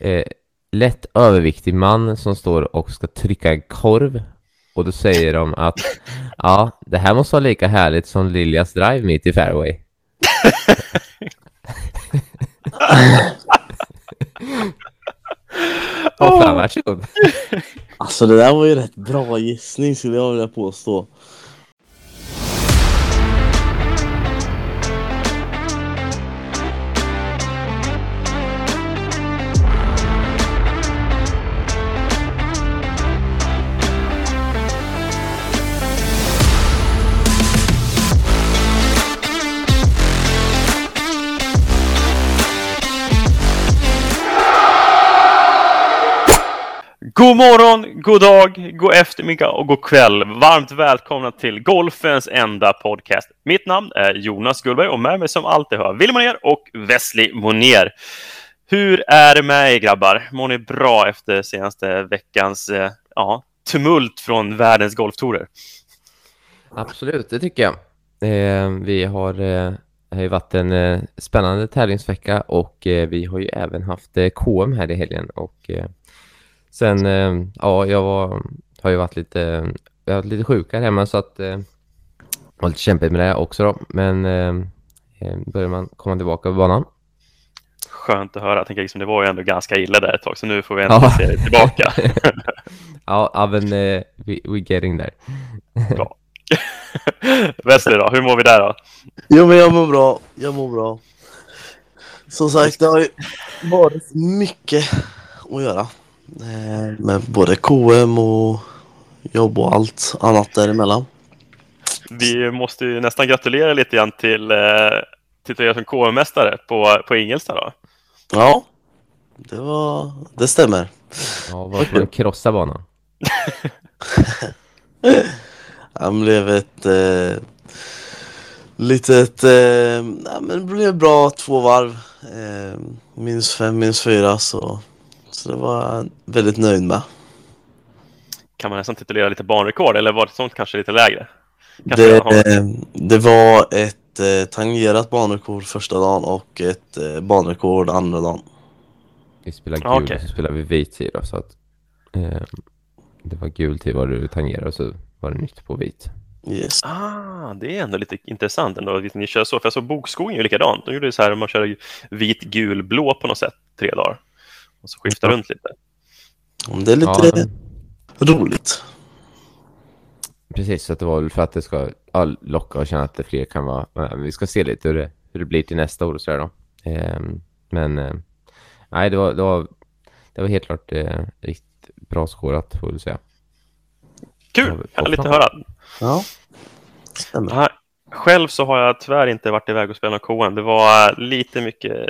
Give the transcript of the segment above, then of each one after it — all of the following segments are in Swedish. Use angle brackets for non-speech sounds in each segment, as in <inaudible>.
eh, lätt överviktig man som står och ska trycka en korv och då säger de att ja, det här måste vara lika härligt som Liljas drive mitt i fairway. <laughs> Åh fan, varsågod. Alltså det där var ju rätt bra gissning skulle jag vilja påstå. God morgon, god dag, god eftermiddag och god kväll. Varmt välkomna till Golfens enda podcast. Mitt namn är Jonas Gullberg och med mig som alltid har Willy Monér och Wesley Monér. Hur är det med er grabbar? Mår ni bra efter senaste veckans eh, ja, tumult från världens golftourer? Absolut, det tycker jag. Eh, vi har, eh, har ju varit en eh, spännande tävlingsvecka och eh, vi har ju även haft eh, KM här i helgen och eh, sen, eh, ja, jag var, har ju varit lite, jag har varit lite sjuk här hemma så att eh, var lite kämpigt med det också då, men eh, eh, börjar man komma tillbaka på banan. Skönt att höra. Jag tänker liksom, det var ju ändå ganska illa där ett tag, så nu får vi äntligen Ja. se det tillbaka. <laughs> ja, ja, men eh, we, we getting there. <laughs> Bra. <laughs> Wesley då, hur mår vi där då? Jo men jag mår bra, jag mår bra. Som sagt det har ju varit mycket att göra. Eh, Med både KM och jobb och allt annat däremellan. Vi måste ju nästan gratulera lite grann till eh, tituleras som KM-mästare på, på Ingelstad då. Ja, det var, det stämmer. Ja, vad man krossa banan. <laughs> Han blev ett eh, litet, eh, ja, men det blev bra två varv. Eh, minus fem, minus fyra så, så det var jag väldigt nöjd med. Kan man nästan titulera lite banrekord eller var det sånt kanske lite lägre? Kanske Det, har- eh, det var ett eh, tangerat banrekord första dagen och ett eh, banrekord andra dagen. Vi spelar gul okej. och så spelar vi vit tid då, så att eh, det var gul tid vad du tangerade och så var det nytt på vit. Yes. Ah, det är ändå lite intressant ändå att ni kör så. För jag såg Bokskogen ju likadant. De gjorde ju så här, man kör vit, gul, blå på något sätt tre dagar. Och så skiftar Ja. runt lite. Det är lite Ja, roligt. precis, så att det var väl för att det ska locka och känna att det fler kan vara... Vi ska se lite hur det, hur det blir till nästa år och sådär då. Ehm, men eh, nej, det var, det var, det var helt klart eh, riktigt bra skårat får vi säga. Kul! Härligt att höra. Ja, stämmer. Själv så har jag tyvärr inte varit iväg och spelat någon KM. Det var lite mycket,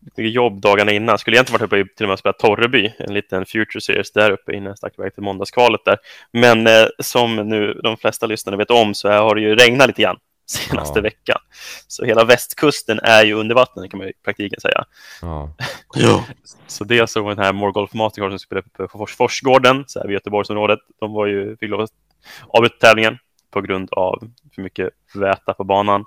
mycket jobb dagarna innan. Skulle egentligen varit uppe i till och med och spelat Torreby, en liten Future Series där uppe innan jag stack iväg till måndagskvalet där. Men eh, som nu de flesta lyssnare vet om så har det ju regnat lite grann senaste Ja. veckan. Så hela västkusten är ju under vattnet kan man ju i praktiken säga. Ja. Så det såg den här More Golf Mastercard som spelade på Fors Forsgården, så här vid Göteborgsområdet. De var ju, fick lov att avbryta tävlingen på grund av för mycket väta på banan.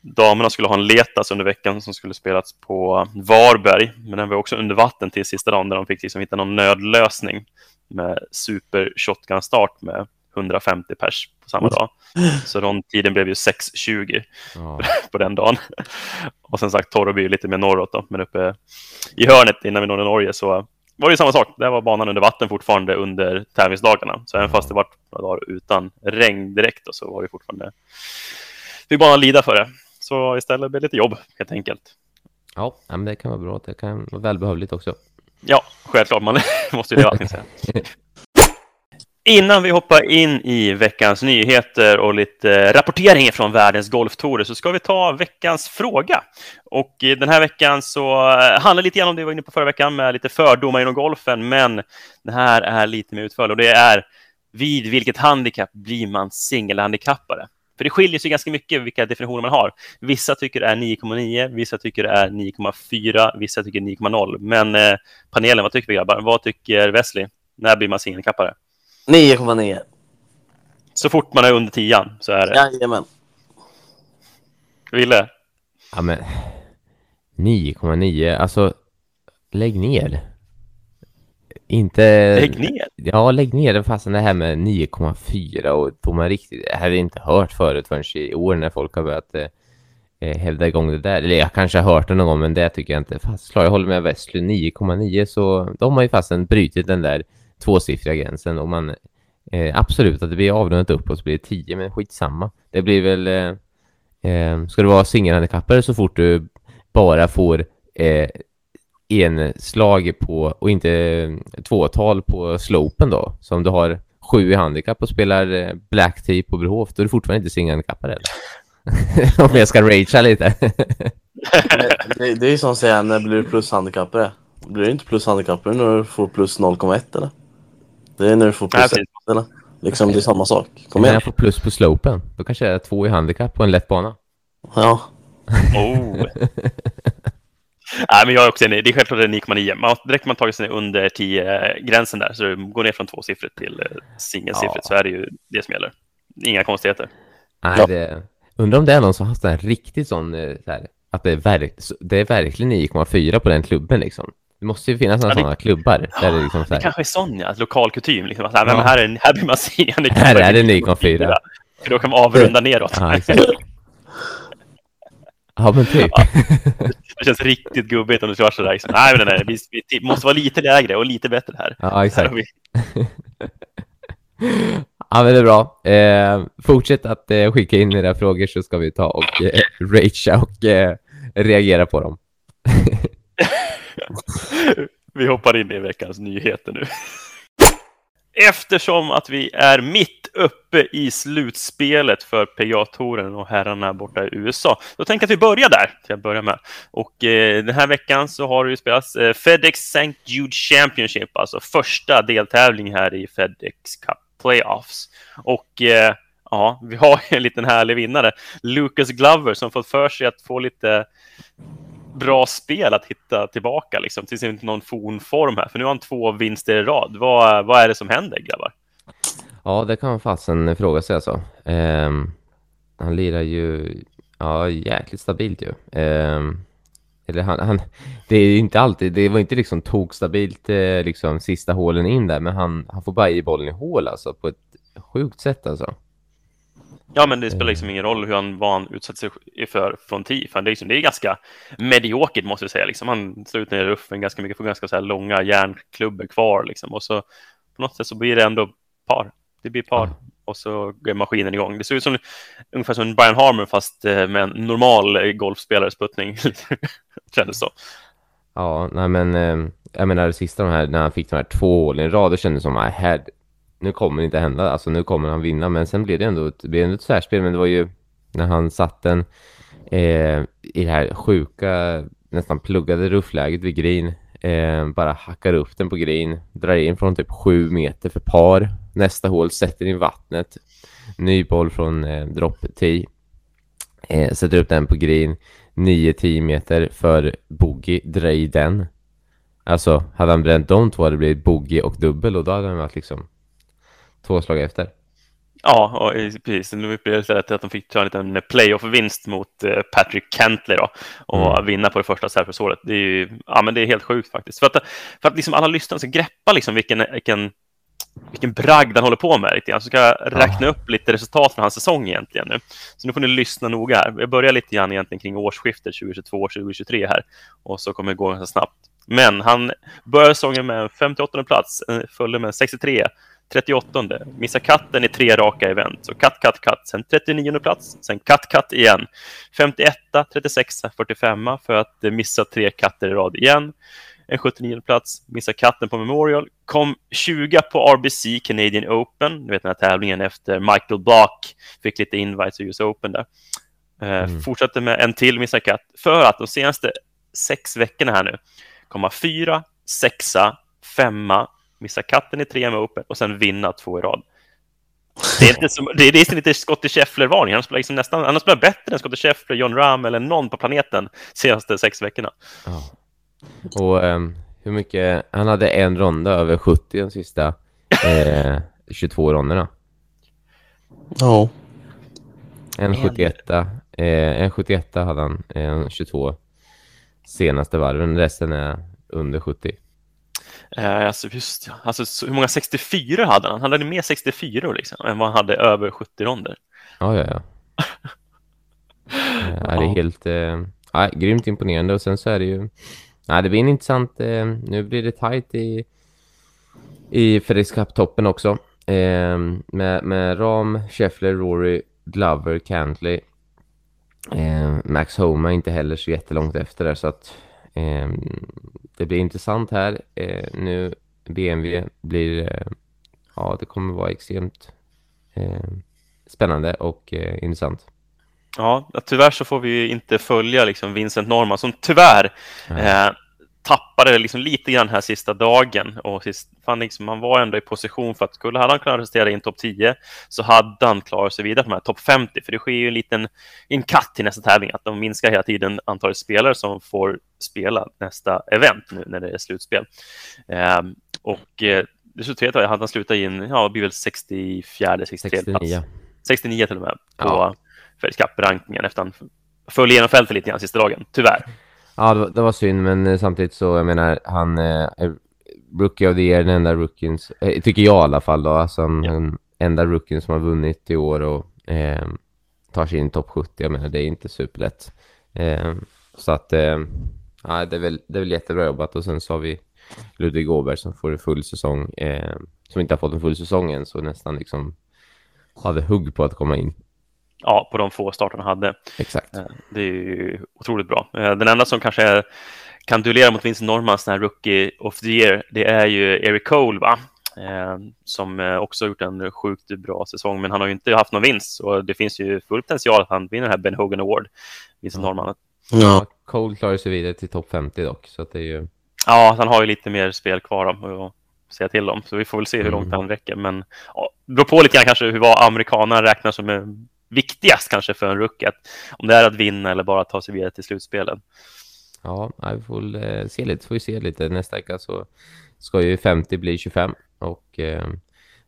Damerna skulle ha en letas under veckan som skulle spelats på Varberg, men den var också under vatten till sista dagen där de fick liksom hitta någon nödlösning med super shotgun start med 150 pers på samma dag. Så de tiden blev ju 6.20 ja, <laughs> på den dagen. Och som sagt, Torreby lite mer norrut då, men uppe i hörnet innan vi nådde Norge så var det ju samma sak. Där var banan under vatten fortfarande under tävlingsdagarna. Så även fast det var några dagar utan regn direkt då, så var det fortfarande... Fick banan lida för det. Så istället blev det lite jobb helt enkelt. ja men det kan vara bra. Det kan vara välbehövligt också. Ja, självklart. Man <laughs> måste ju leva säga. <laughs> Innan vi hoppar in i veckans nyheter och lite rapportering från världens golftourer så ska vi ta veckans fråga. Och den här veckan så handlar det lite grann om det vi var inne på förra veckan med lite fördomar inom golfen, men det här är lite mer utförligt och det är vid vilket handikapp blir man singelhandikappare? För det skiljer sig ganska mycket vilka definitioner man har. Vissa tycker det är 9,9, vissa tycker det är 9,4, vissa tycker 9,0. Men eh, panelen, vad tycker vi grabbar? Vad tycker Wesley? När blir man singelhandikappare? 9,9. Så fort man är under 10 så är det. Jajamän. Ville? Ja, men 9,9. Alltså, lägg ner. Inte... Lägg ner! Ja, lägg ner det fastän det här med 9,4 och tog man riktigt... Det hade jag inte hört förut förrän i år när folk har börjat eh, eh, hävda igång det där. Eller jag kanske har hört det någon gång, men det tycker jag inte fastslår. Jag håller med Wesley, 9,9 så de har ju fastän brutit den där tvåsiffriga gränsen och man eh, absolut att det blir avrundat uppåt så blir det 10, men skitsamma. Det blir väl... Eh, eh, ska du vara singelhandikappare så fort du bara får eh, en slag på och inte eh, tvåtal på slopen då. som du har sju i handikapp och spelar eh, black tee på Brohof, då är du fortfarande inte singelhandikappad eller? <laughs> om jag ska ragea lite. <laughs> det, det är ju som att säga, när blir du plus handikappare? Blir du inte plus handikappare när du får plus 0,1 eller? Det är när du får plus 1 precis. eller? Liksom det är samma sak. Kom Om igen. jag får plus på slopen, då kanske jag är två i handikapp på en lätt bana. Ja. <laughs> Oh. Nej, men jag är också enig. Det är självklart att det är 9,9. Man, direkt man tagit sig under 10-gränsen där, så går ner från tvåsiffrigt till eh, singelsiffrigt, Ja. så är det ju det som gäller. Inga konstigheter. Nej, Ja. det... Undrar om det är någon som har sån här riktigt sån, eh, så här, att det är, verk... det är verkligen 9,4 på den klubben liksom. Det måste ju finnas några Ja, det- sådana klubbar där det liksom så Det här, kanske är sån, ja. Lokal kutym. Liksom. Nej, men Ja. här, är, här blir man seende. <laughs> Här är det 9,4. För då kan man avrunda neråt. Ja. Ja, men typ. Det känns riktigt gubbigt om du kör sådär. Liksom. Nej, men nej, vi, vi måste vara lite lägre och lite bättre här. Ja, Här exakt. vi- Ja, men det är bra. Eh, fortsätt att eh, skicka in era frågor så ska vi ta och eh, ragea och eh, reagera på dem. <laughs> <laughs> Vi hoppar in i veckans nyheter nu. Eftersom att vi är mitt uppe i slutspelet för PGA-touren och herrarna borta i USA, då tänker jag att vi börjar där till att börja med. Och eh, den här veckan så har det ju spelats eh, FedEx St. Jude Championship, alltså första deltävling här i FedEx Cup Playoffs. Och eh, ja, vi har en liten härlig vinnare, Lucas Glover, som fått för sig att få lite bra spel att hitta tillbaka liksom, till sin någon fornform här. För nu har han två vinster i rad. Vad, vad är det som händer, grabbar? Ja, det kan man fasen fråga sig alltså. Ehm, han lirar ju ja, jäkligt stabilt ju. Ehm, eller han, han, det är ju inte alltid, det var inte liksom tokstabilt eh, liksom sista hålen in där, men han, han får bara i bollen i hål alltså på ett sjukt sätt alltså. Ja, men det spelar liksom ingen roll hur han, vad han utsätter sig för från. För det, är liksom, det är ganska mediokert, måste jag säga. Liksom. Han slår ut ner i ruffen ganska mycket, får ganska så här långa järnklubbor kvar. Liksom. Och så på något sätt så blir det ändå par. Det blir par. Och så går maskinen igång. Det ser ut som ungefär som Brian Harmer fast eh, med en normal eh, golfspelares puttning. <laughs> Kändes så. Ja, nej men eh, jag menar det sista de här, när han fick de här två hålen i rad, då kändes det som att här, nu kommer det inte hända, alltså nu kommer han vinna, men sen blev det ändå ett, blev ändå ett särspel, men det var ju när han satt den eh, i det här sjuka, nästan pluggade ruffläget vid green, eh, bara hackar upp den på green, drar in från typ sju meter för par, nästa hål sätter in vattnet, ny boll från eh, drop tee, eh, sätter upp den på green, 9-10 meter för bogey, drej den. Alltså, hade han bränt de två hade det blivit bogey och dubbel och då hade han varit liksom två slag efter. Ja, och precis. Nu blev det istället att de fick ta en liten playoff-vinst mot eh, Patrick Kentley då, och Mm. vinna på det första Cypress-året. Det är ju ja, men det är helt sjukt faktiskt. För att, för att liksom alla lyssnare ska greppa liksom vilken, vilken, vilken bragd han håller på med. Lite grann. Så ska jag räkna upp lite resultat från hans säsong egentligen nu. Så nu får ni lyssna noga här. Jag börjar lite grann egentligen kring årsskiftet 2022-2023 här. Och så kommer det gå ganska snabbt. Men han började säsongen med en 58 plats, eh, följde med en 63, 38, missar katten i tre raka event. Så katt, katt, katt. Sen 39 plats, sen katt, katt igen. 51, 36, 45 för att missa tre katter i rad igen. En 79 plats, missar katten på Memorial. Kom 20 på RBC Canadian Open, du vet den här tävlingen efter Michael Block fick lite invites i US Open där. Eh, Mm. Fortsatte med en till missar katt för att de senaste sex veckorna här nu komma fyra, sexa, femma, missa katten i tre med Open och sen vinna två i rad. Det är, inte som, det är, är lite Scottie Scheffler-varning. Han spelar liksom nästan han har spelat bättre än Scottie Scheffler, John Rahm eller någon på planeten senaste sex veckorna. Ja. Och ehm, hur mycket, han hade en ronda över 70 de sista eh, 22 ronderna. Ja. En En. 71, eh, en 71 hade han, en 22 senaste varven, resten är under 70. Eh, alltså, just, alltså, så, hur många 64 hade han? Han hade mer 64 liksom, än vad han hade över 70 ronder. Ja, ja, ja. <laughs> ja det är helt eh, ja, grymt imponerande och sen så är det ju ja, det blir en intressant eh, nu blir det tight i i FedEx Cup-toppen också eh, med, med Ram, Scheffler, Rory, Glover, Cantley eh, Max Homa inte heller så jättelångt efter där så att eh, det blir intressant här eh, nu BMW blir eh, ja det kommer vara extremt eh, spännande och intressant. Ja, tyvärr så får vi inte följa liksom Vincent Norman som tyvärr eh, tappade liksom lite grann här sista dagen. Och sist, fan liksom, han var ändå i position för att skulle hade han kunnat prestera i en topp 10 så hade han klarat sig vidare på de här topp 50. För det sker ju en liten en cut till nästa tävling, att de minskar hela tiden antalet spelare som får spela nästa event nu när det är slutspel. Eh, och eh, resultatet var att han slutade i en, ja, blir väl 64, 63 plats. 69 till och med på ja. Federic Cup-rankingen efter han föll igenom fältet lite grann sista dagen, tyvärr. Ja, det var, det var synd, men eh, samtidigt så, jag menar, han eh, är Rookie of the Year, den enda rookien, eh, tycker jag i alla fall då, alltså ja. den enda rookien som har vunnit i år och eh, tar sig in topp 70, jag menar, det är inte superlätt. Eh, så att, eh, ja, det är, väl, det är väl jättebra jobbat och sen så har vi Ludvig Åberg som får en full säsong, som inte har fått en full säsong än, så nästan liksom hade hugg på att komma in ja, på de få starter han hade. Exakt. Eh, det är ju otroligt bra. Eh, den enda som kanske är, kan duellera mot Vincent Normans, den här Rookie of the Year, det är ju Eric Cole, va? Eh, som också har gjort en sjukt bra säsong, men han har ju inte haft någon vinst, så det finns ju full potential att han vinner den här Ben Hogan Award, Vincent mm. Norman. Ja, Cole klarar sig vidare till topp 50 dock, så att det är ju... Ja, han har ju lite mer spel kvar att säga till om, så vi får väl se hur långt mm. han räcker, men ja, beror på lite grann kanske hur vad amerikanerna räknar som viktigast kanske för en rookie. Om det är att vinna eller bara ta sig vidare till slutspelen. Ja, vi får eh, se lite. Får vi se lite. Nästa vecka så ska ju 50 bli 25 och eh,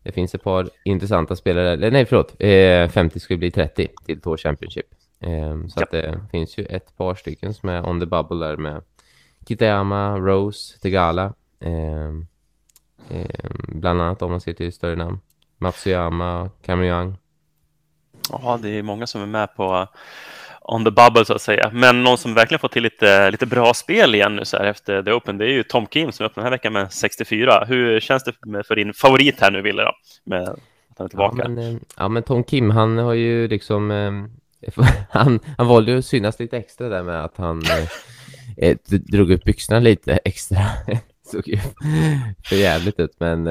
det finns ett par intressanta spelare. Nej, förlåt. Eh, 50 ska bli 30 till Tour Championship. Eh, så ja. att det finns ju ett par stycken som är on the bubble där med Kitayama, Rose, Tegala. Eh, eh, bland annat om man ser till större namn. Matsuyama, Cameron Young. Ja, det är många som är med på uh, on the bubble så att säga. Men någon som verkligen fått till lite, lite bra spel igen nu så här efter The Open, det är ju Tom Kim som öppnar den här veckan med 64. Hur känns det för din favorit här nu, Wille, då? Med att han är tillbaka? Ja men, eh, ja, men Tom Kim, han har ju liksom... Eh, <laughs> han, han valde ju att synas lite extra där med att han eh, eh drog upp byxorna lite <laughs> extra. såg ju <laughs> för jävligt ut, men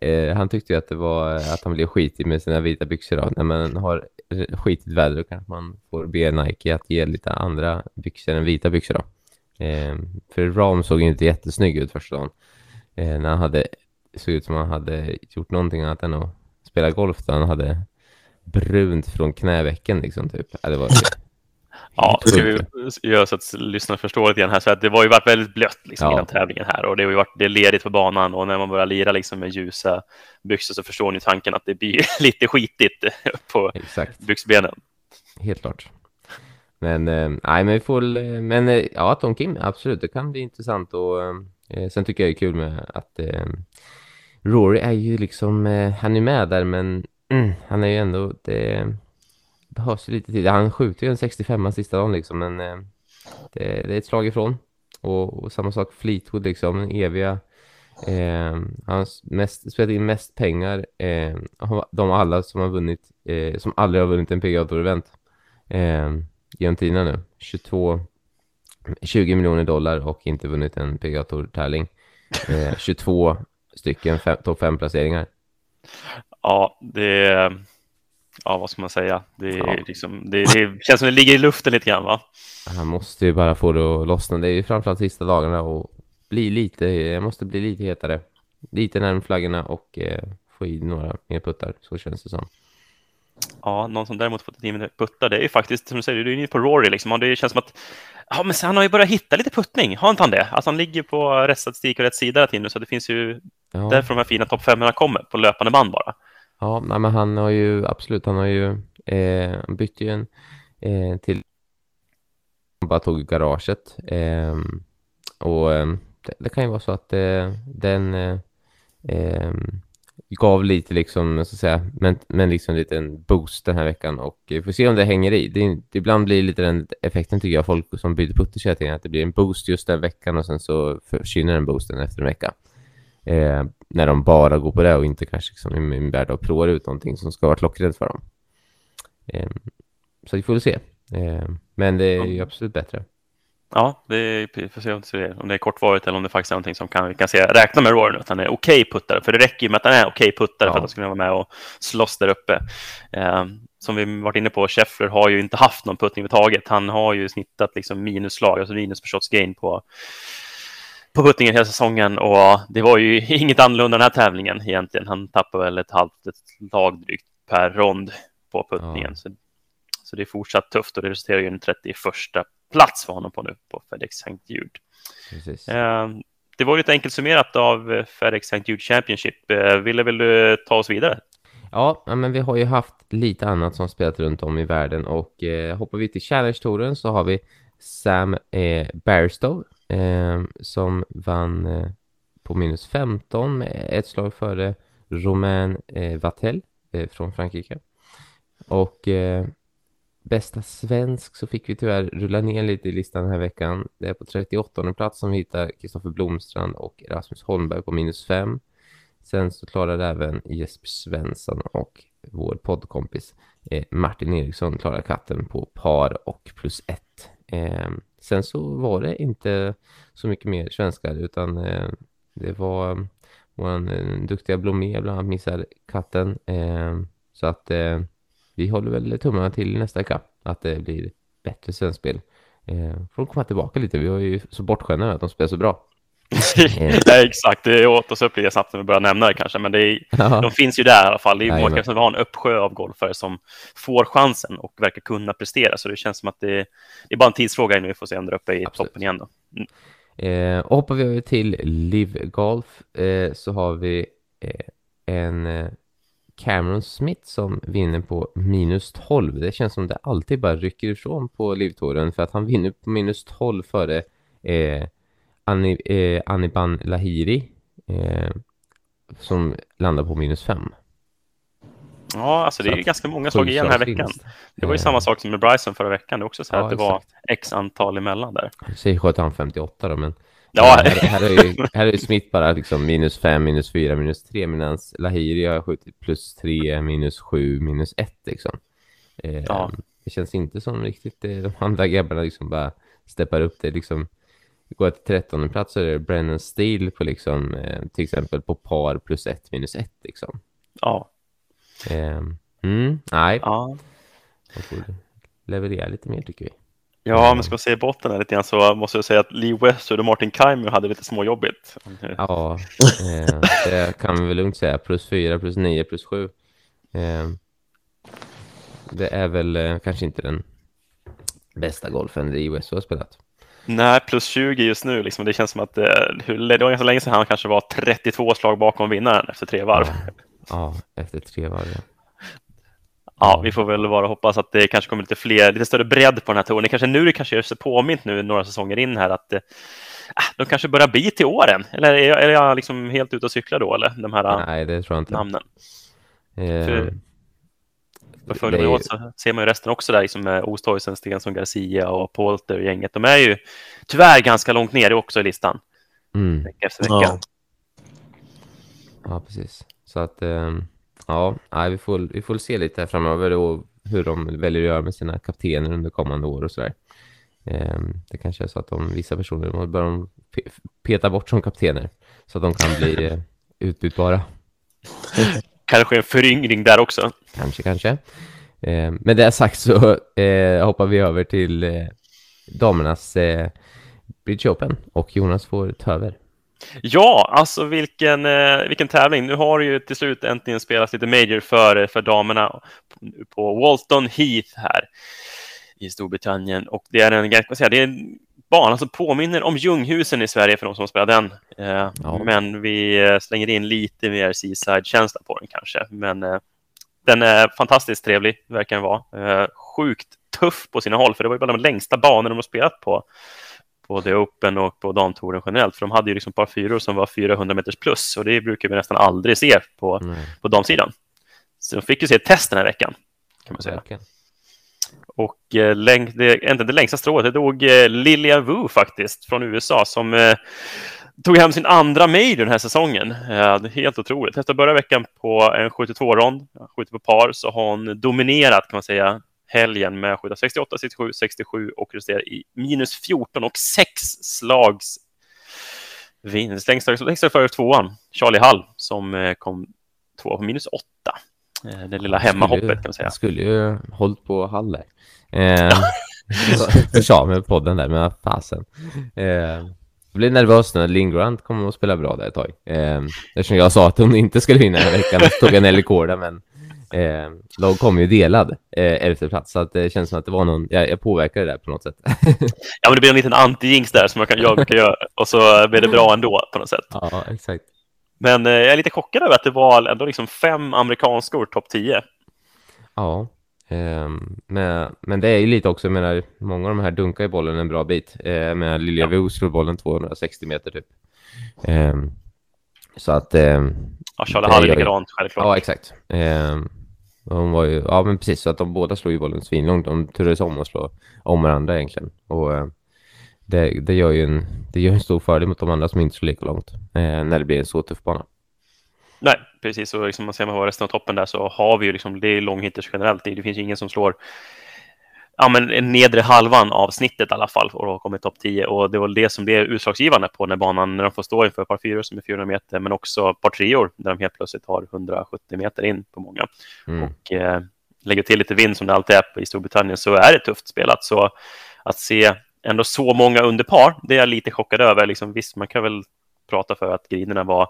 eh, han tyckte ju att det var eh, att han blev skitig med sina vita byxor. Då. När man har eh, skitigt väder då kanske man får be Nike att ge lite andra byxor än vita byxor. Då. Eh, för Ram såg inte jättesnygg ut första dagen. Eh, när han hade, såg ut som han hade gjort någonting annat än att spela golf. Då han hade brunt från knävecken liksom typ. Ja, det var Ja, ska vi göra så att lyssnarna förstår lite grann här. Så att det var ju varit väldigt blött liksom, ja. innan tävlingen här och det har ju varit det är ledigt på banan och när man börjar lira liksom med ljusa byxor så förstår ni tanken att det blir <laughs> lite skitigt <laughs> på Exakt. byxbenen. Helt klart. Men eh, nej, men vi får eh, men eh, ja, Tom Kim, absolut, det kan bli intressant och eh, sen tycker jag det är kul med att eh, Rory är ju liksom, eh, han är med där men mm, han är ju ändå det behövs lite tid. Han skjuter ju en 65 sista dagen liksom, men eh, det, det, är ett slag ifrån. Och, och samma sak Fleetwood liksom, den eviga. Eh, han mest, spelat in mest pengar. Eh, de alla som har vunnit, eh, som aldrig har vunnit en PGA Tour-event. Eh, genom tiderna nu. 22, 20 miljoner dollar och inte vunnit en PGA Tour-tävling. Eh, 22 stycken topp 5 placeringar. Ja, det ja, vad ska man säga? Det, ja. liksom, det, det, känns som det ligger i luften lite grann, va? Han måste ju bara få det att lossna. Det är ju framförallt sista dagarna och bli lite, jag måste bli lite hetare. Lite närmare flaggorna och eh, få i några mer puttar, så känns det som. Ja, någon som däremot fått team puttar, det är ju faktiskt, som du säger, du är inne på Rory liksom. Det känns som att, ja men han har ju börjat hitta lite puttning, har inte han det? Alltså han ligger på rätt statistik och rätt sida hela tiden, så det finns ju ja. därför de här fina topp 5 kommer, på löpande band bara. Ja, men han har ju absolut, han har ju eh, bytt ju en eh, till han bara tog garaget eh, och ehm, det, det kan ju vara så att eh, den eh, eh, gav lite liksom, så att säga, men, men liksom lite en boost den här veckan och eh, vi får se om det hänger i. Det, det ibland blir lite den effekten tycker jag, folk som byter putter hela tiden, att det blir en boost just den veckan och sen så försvinner den boosten efter en vecka. Eh, när de bara går på det och inte kanske liksom min värld och provar ut någonting som ska vara klockrent för dem. Eh, så vi får väl se. Eh, men det är ju absolut bättre. Ja, det vi får se om det är kortvarigt eller om det faktiskt är någonting som kan, vi kan se, räkna med Rory nu, att han är okej okay puttare. För det räcker ju med att han är okej okay puttare ja. för att han ska kunna vara med och slåss där uppe. Eh, som vi varit inne på, Scheffler har ju inte haft någon puttning överhuvudtaget. Han har ju snittat liksom minusslag, alltså minus per shots gain på, på puttningen hela säsongen och det var ju <laughs> inget annorlunda den här tävlingen egentligen. Han tappade väl ett halvt ett lag drygt per rond på puttningen. Ja. Så, så det är fortsatt tufft och det resulterar ju i en 31 plats för honom på nu på FedEx St. Jude. Eh, det var lite enkelt summerat av eh, FedEx St. Jude Championship. Eh, ville väl du ta oss vidare? Ja, men vi har ju haft lite annat som spelat runt om i världen och eh, hoppar vi till Challenge-touren så har vi Sam eh, Barstow eh, som vann eh, på minus 15 med ett slag före Romain eh, Vattel eh, från Frankrike. Och eh, Bästa svensk så fick vi tyvärr rulla ner lite i listan den här veckan. Det är på 38 plats som vi hittar Kristoffer Blomstrand och Rasmus Holmberg på minus 5. Sen så klarade även Jesper Svensson och vår poddkompis eh, Martin Eriksson klarade katten på par och plus 1. Sen så var det inte så mycket mer svenskar utan eh, det var eh, vår eh, duktiga Blomé bland annat missade katten. Eh, så att eh, vi håller väl tummarna till nästa kapp att det blir bättre svenskspel. Eh, får de komma tillbaka lite. Vi var ju så bortskämda att de spelar så bra. <laughs> Nej, exakt, det åt oss upp lite snabbt när vi började nämna det kanske, men det är, de finns ju där i alla fall. Det är ju många som har en uppsjö av golfare som får chansen och verkar kunna prestera, så det känns som att det, det är bara en tidsfråga innan vi får se om där uppe i Absolut. toppen igen. Då. Mm. Eh, hoppar vi över till Live Golf eh, så har vi eh, en eh, Cameron Smith som vinner på minus 12. Det känns som det alltid bara rycker ifrån på livtouren för att han vinner på minus 12 före eh, Anni, eh, Aniban Lahiri eh, som landar på minus 5. Ja, alltså det är ganska många slag igen den här veckan. Det var ju samma sak som med Bryson förra veckan. Det är också så ja, att det exakt. var x antal emellan där. Säg sköt han 58 då, men Ja. Här, här, är ju, här är ju Smith bara liksom minus 5, minus 4, minus 3 medan Lahiri har skjutit plus 3, minus 7, minus 1 liksom. Eh, ja. Det känns inte som riktigt eh, de andra grabbarna liksom bara steppar upp det liksom. Går till 13 plats så är det Brennan Steele på liksom eh, till exempel på par plus 1 minus 1 liksom. Ja. Eh, mm, nej. Ja. Leverera lite mer tycker vi. Ja, men ska man se botten här lite grann så måste jag säga att Lee Westwood och Martin Keimer hade lite småjobbigt. Ja, eh, det kan vi väl lugnt säga. Plus fyra, plus nio, plus sju. Eh, det är väl eh, kanske inte den bästa golfen Lee Westwood har spelat. Nej, plus 20 just nu. Liksom. Det känns som att det var ganska länge sedan han kanske var 32 slag bakom vinnaren efter tre varv. Ja, ja efter tre varv. Ja. Ja, vi får väl bara hoppas att det kanske kommer lite fler, lite större bredd på den här touren. Det kanske nu det kanske gör sig påmint nu några säsonger in här att äh, de kanske börjar bli till åren. Eller är jag, är jag liksom helt ute och cyklar då, eller? De här Nej, det tror jag inte. namnen. Eh, För, för följer man åt så ser man ju resten också där, liksom med Osthuisen, Stensson, Garcia och Polter och gänget. De är ju tyvärr ganska långt ner också i listan. Mm. Vecka efter vecka. Ja. ja, precis. Så att... Um... Ja, nej, vi, får, vi får se lite här framöver och hur de väljer att göra med sina kaptener under kommande år och sådär. Ehm, det kanske är så att de, vissa personer bör de peta bort som kaptener så att de kan bli <laughs> eh, utbytbara. <laughs> Kanske en föryngring där också. Kanske, kanske. Ehm, med det sagt så eh, hoppar vi över till eh, damernas Bridge Open och Jonas får ta över. Ja, alltså vilken, eh, vilken tävling. Nu har det ju till slut äntligen spelats lite major för, för damerna på Walton Heath här i Storbritannien. Och det är en, jag säga, det är en bana som påminner om Ljunghusen i Sverige för de som spelar den. Eh, ja. Men vi eh, slänger in lite mer seaside-känsla på den kanske. Men eh, den är fantastiskt trevlig, verkar den vara. Eh, sjukt tuff på sina håll, för det var ju bland de längsta banor de har spelat på The Open och på damtouren generellt. För de hade ju liksom par fyror som var 400 meters plus och det brukar vi nästan aldrig se på, på damsidan. Så de fick ju se ett test den här veckan. Kan man säga. verkligen. Och eh, det, inte det längsta strået, det dog eh, Wu faktiskt från USA som eh, tog hem sin andra major den här säsongen. Eh, helt otroligt. Efter att börja veckan på en 72-rond, skjutit på par, så har hon dominerat kan man säga helgen med att skjuta 68, 67, 67 och justerar i minus 14 och sex slags vinst. Längst, längst före tvåan, Charlie Hall, som eh, kom tvåa på minus 8. Eh, det lilla hemmahoppet kan man säga. Jag skulle ju hållit på Hall där. Eh, <laughs> mig på podden där, men fasen. Eh, jag blev nervös när Linn Grant kom att spela bra där ett tag. Eh, eftersom jag sa att hon inte skulle vinna den här veckan, så tog jag Nelly Korda, men eh, lag kom ju delad eh, plats, så att det känns som att det var någon, jag, jag påverkade det där på något sätt. <laughs> Ja, men det blir en liten anti-jinx där som jag kan, jag kan göra och så blir det bra ändå på något sätt. ja, exakt. Men eh, jag är lite chockad över att det var ändå liksom fem amerikanskor topp 10. Ja, ehm, men, men det är ju lite också, jag menar, många av de här dunkar i bollen en bra bit. Eh, med Lilja Ja. Slår bollen 260 meter typ. Ehm, så att... ehm, Ja, Charlie Hall är ju- likadant, självklart. ja, exakt. Ehm, hon var ju, ja men precis, så att de båda slår ju bollen svinlångt. De turades om att slå om varandra egentligen. Och eh, det, det gör ju en, det gör en stor fördel mot de andra som inte slår lika långt. Eh, när det blir en så tuff bana. Nej, precis. Och liksom, man ser man på resten av toppen där så har vi ju liksom, det är långhitters generellt. Det, det finns ju ingen som slår ja, men en nedre halvan av snittet i alla fall och har kommit topp 10. Och det var det som blev utslagsgivande på när banan, när de får stå inför par fyror som är 400 meter, men också par treor där de helt plötsligt har 170 meter in på många. Mm. och eh, lägger till lite vind som det alltid är i Storbritannien så är det tufft spelat. Så att se ändå så många under par, det är jag lite chockad över. Liksom, visst, man kan väl prata för att griderna var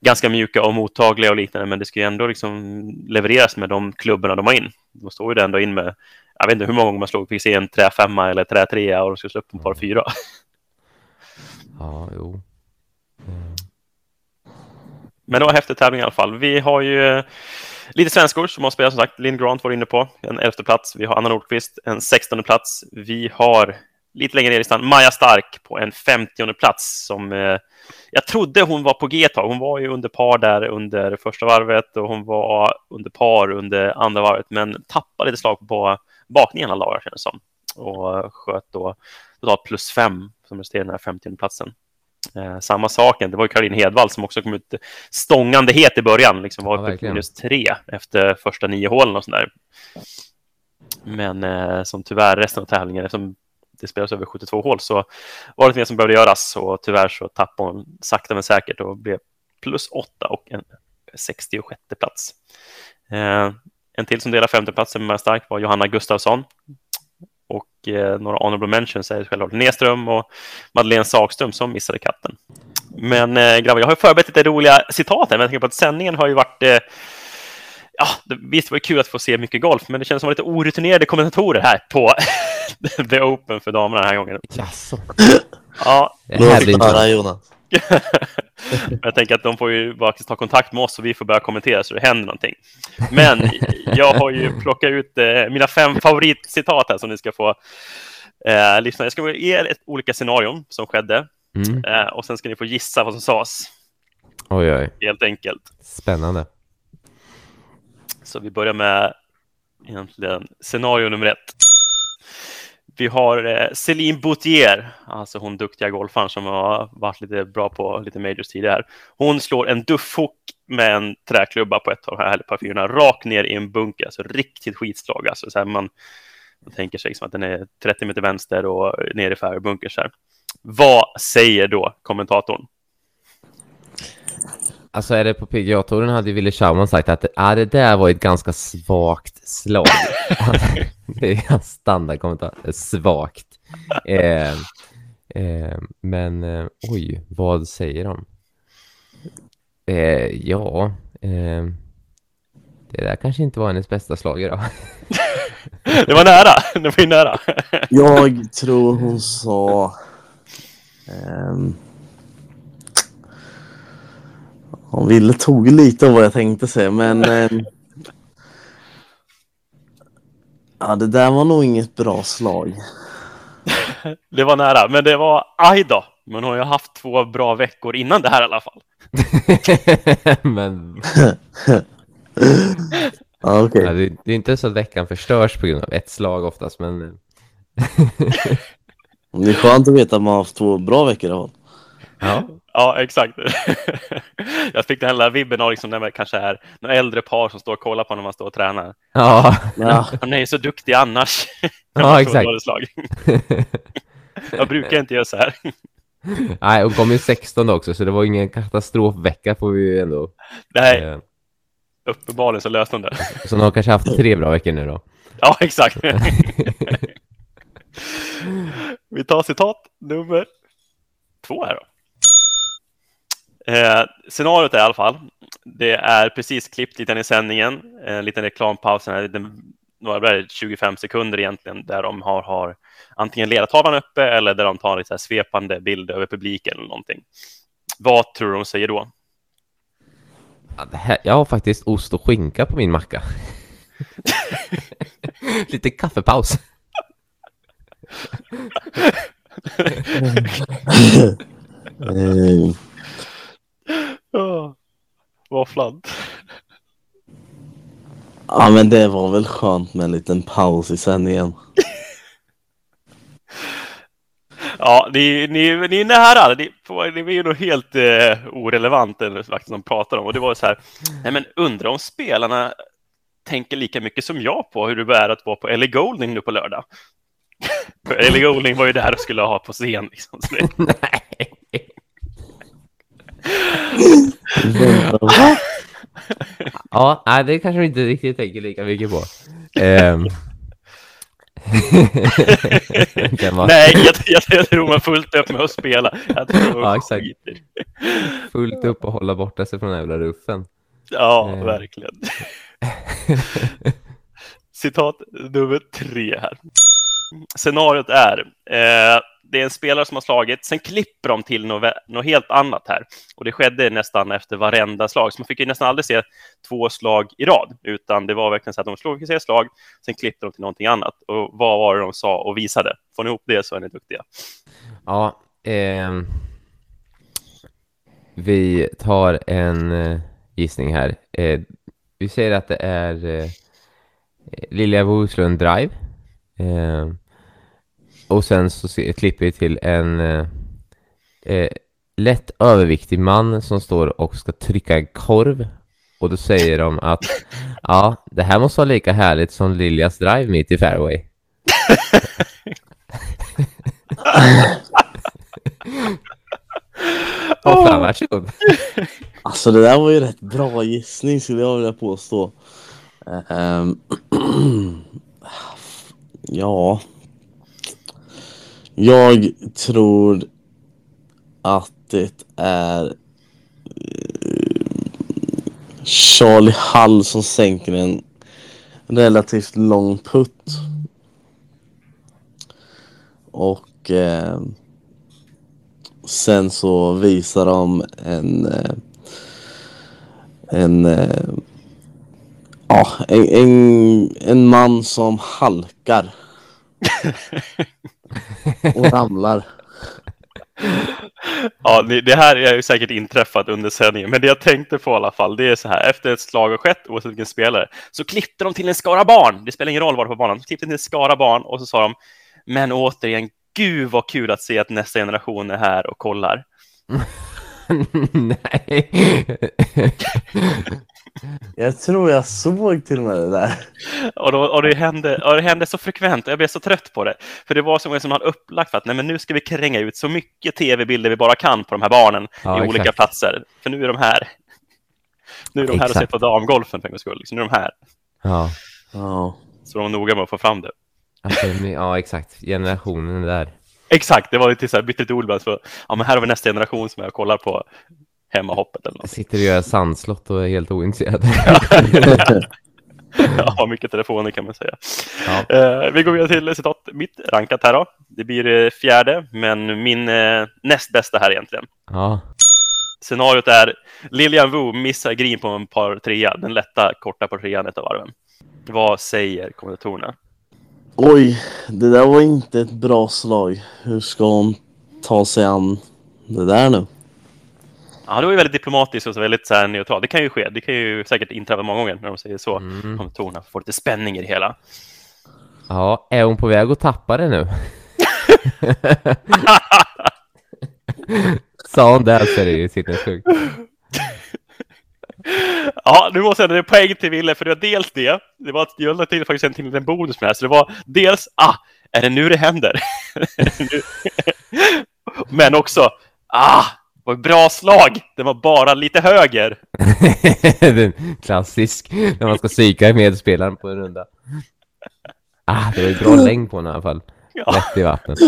ganska mjuka och mottagliga och liknande, men det ska ju ändå liksom levereras med de klubborna de har in. De står ju ändå in med, jag vet inte hur många gånger man slog, se en träfemma eller trätrea och de ska slå upp en par fyra. <laughs> Ja, jo. Ehm, Men det var en häftig tävling i alla fall. Vi har ju eh, lite svenskor som har spelat som sagt. Linn Grant var inne på en elfte plats. Vi har Anna Nordqvist en sextonde plats. Vi har lite längre ner i listan Maja Stark på en femtionde plats som eh, jag trodde hon var på G ett tag. Hon var ju under par där under första varvet och hon var under par under andra varvet, men tappade lite slag på bakningen alla dagar kändes som och sköt då totalt plus fem som resterade den här femtionde platsen. Eh, samma sak, det var ju Caroline Hedvall som också kom ut stångande het i början, liksom var Ja, uppe verkligen. minus tre efter första nio hålen och sådär. Men eh, som tyvärr resten av tävlingen, eftersom det spelas över 72 hål, så var det mer som behövde göras och tyvärr så tappade hon sakta men säkert och blev plus åtta och en 66 plats. Eh, en till som delar femteplatsen med stark var Johanna Gustafsson. Och eh, några honorable mentions är självklart Nedström och Madeleine Sagström som missade katten. Men eh, grabbar, jag har förberett lite roliga citat här, men jag tänker på att sändningen har ju varit eh, Ja, det, visst var det kul att få se mycket golf, men det känns som lite orutinerade kommentatorer här på <laughs> The Open för damerna den här gången. Jaså? Ja, Det här blir inte... Jonas. <laughs> Jag tänker att de får ju faktiskt ta kontakt med oss så vi får börja kommentera så det händer någonting. Men jag har ju plockat ut eh, mina fem favoritcitat här som ni ska få eh, lyssna. Jag ska ge er ett, olika scenarion som skedde Mm. eh, och sen ska ni få gissa vad som sades, Oj, oj. helt enkelt. Spännande. Så vi börjar med egentligen scenario nummer ett. Vi har eh, Céline Boutier, alltså hon duktiga golfaren som har varit lite bra på lite majors tidigare. Hon slår en duffhook med en träklubba på ett av de här par fyrorna rakt ner i en bunker, alltså riktigt skitslag. Alltså, så här man, man tänker sig liksom att den är 30 meter vänster och ner i färgbunker. Här. Vad säger då kommentatorn? Alltså är det på PGA-touren hade ju Wille Schauman sagt att ah, det där var ett ganska svagt slag. <laughs> det är hans standardkommentar. Svagt. Eh, eh, men eh, oj, vad säger de? Eh, ja, eh, det där kanske inte var hennes bästa slag idag. <laughs> Det var nära, det var ju nära. Jag tror hon sa... ehm, hon ville tog lite av vad jag tänkte säga, men... <laughs> ehm, ja, det där var nog inget bra slag. det var nära, men det var aj då. Men hon har ju haft två bra veckor innan det här i alla fall. <laughs> Men <laughs> okej. ja, det, det är inte så att veckan förstörs på grund av ett slag oftast, men eh, Det är skönt att veta att man har haft två bra veckor i alla fall. ja. Ja, exakt. <laughs> Jag fick den här lilla vibben av liksom när man kanske är några äldre par som står och kollar på när man står och tränar. Ja, Ja, <laughs> Han är ju så duktig annars. <laughs> ja exakt. Jag brukar inte göra så här. Nej, hon kom ju 16 också, så det var ingen katastrofvecka får vi ju ändå. Nej, Eh, uppenbarligen så löste hon det. Så hon har kanske haft tre bra veckor nu då. Ja, exakt. Vi tar citat nummer två här då. Eh, scenariot är i alla fall, det är precis klippt lite i sändningen, en liten reklampaus, en några vad är det, 25 sekunder egentligen, där de har, har antingen ledartavlan uppe eller där de tar så här svepande bilder över publiken eller någonting. Vad tror du de säger då? Ja, det här, jag har faktiskt ost och skinka på min macka. <laughs> Lite kaffepaus. <laughs> eh, Våfflan. ja men det var väl skönt med en liten paus i sändningen. <laughs> Ja, ni, ni, ni är nära. Ni, på- det är ju nog helt eh, orelevant eller faktiskt de pratar om. Och det var så här, nej men undrar om spelarna tänker lika mycket som jag på hur det är att vara på Ellie Golding nu på lördag. <laughs> För Ellie Golding var ju där och skulle ha på scen. Liksom. <laughs> Nej. Ja, nej, det kanske vi inte riktigt tänker lika mycket på. <laughs> Vara nej, jag, jag, jag tror man fullt upp med att spela. Jag tror Ja, exakt. fullt upp och hålla borta sig från den jävla ruffen. Ja, Eh. verkligen. Citat nummer tre här. Scenariot är, eh, det är en spelare som har slagit, sen klipper de till något, något helt annat här. Och det skedde nästan efter varenda slag, så man fick ju nästan aldrig se två slag i rad, utan det var verkligen så att de slog fick se ett slag, sen klippte de till någonting annat. Och vad var det de sa och visade? Får ni ihop det så är ni duktiga. Ja, eh, Vi tar en eh, gissning här. Eh, vi säger att det är eh, Lilja Bohuslund Drive. Eh, och sen så se, klipper vi till en eh, eh, lätt överviktig man som står och ska trycka en korv. Och då säger de att <laughs> ja, det här måste vara lika härligt som Liljas Drive mitt i fairway. <laughs> Åh fan, varsågod. Alltså det där var ju rätt bra gissning skulle jag vilja påstå. Ehm, <clears throat> ja. Jag tror att det är eh, Charlie Hall som sänker en relativt lång putt. Och eh, sen så visar de en eh, en, eh, ja, en, en, en man som halkar <laughs> och ramlar. Ja, det här är ju säkert inträffat under sändningen, men det jag tänkte på i alla fall, det är så här, efter ett slag har skett, oavsett vilken spelare, så klippte de till en skara barn. Det spelar ingen roll var på banan, de klippte till en skara barn och så sa de, men återigen, gud vad kul att se att nästa generation är här och kollar. <laughs> Nej. Jag tror jag såg till och med det där. Och, då, och, det hände, och det hände så frekvent, och jag blev så trött på det. För det var som som hade upplagt för att nej, men nu ska vi kränga ut så mycket tv-bilder vi bara kan på de här barnen Ja, i olika exakt. platser. För nu är de här. Nu är de här och ser på damgolfen för en gångs skull. Så nu är de här. Ja, Ja. Så de var noga med att få fram det. alltså, ja, exakt. Generationen där. Exakt, det var lite så här bytt ett ord. Så, ja, men här har vi nästa generation som jag kollar på hemmahoppet eller något. Sitter och gör sandslott och är helt ointresserad. <laughs> Ja, <laughs> mycket telefoner kan man säga. Ja. Eh, vi går vidare till citat mitt rankat här då. Det blir eh, fjärde, men min eh, näst bästa här egentligen. Ja. Scenariot är Lilian Wu missar green på en par trea, den lätta korta par trean ett av varven. Vad säger kommentatorerna? Oj, det där var inte ett bra slag. Hur ska hon ta sig an det där nu? Ja, det var ju väldigt diplomatiskt och så väldigt så här neutralt. Det kan ju ske. Det kan ju säkert inträffa många gånger när de säger så. Mm. Om tonerna får lite spänning i det hela. Ja, är hon på väg att tappa det nu? <laughs> Sa hon det så är det ju sinnessjukt. <laughs> Ja, nu måste jag säga poäng till Wille, för det var dels det. Det var att jag lade till faktiskt en till liten bonus med det här. Så det var dels, ah, är det nu det händer? <laughs> Men också, ah, vad bra slag! Det var bara lite höger. <laughs> Den klassisk, när man ska psyka medspelaren på en runda. Ah, det var ju bra längd på den i alla fall. Ja. Lätt i vattnet.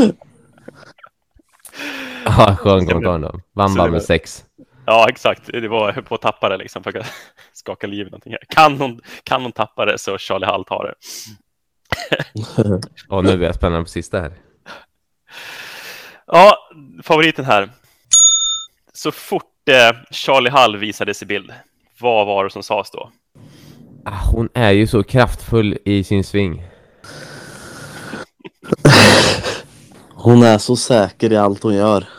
Ja, skön kommentar då. Vann bara med var- sex. Ja, exakt. Det var på att tappa det liksom. För att <laughs> skaka liv i någonting här. Kan hon, kan hon tappa det så Charlie Hall tar det. <laughs> Och nu blir jag spännande på sista här. Ja, favoriten här. Så fort eh, Charlie Hall visades i bild, vad var det som sades då? Ah, hon är ju så kraftfull i sin sving. <laughs> Hon är så säker i allt hon gör. <laughs>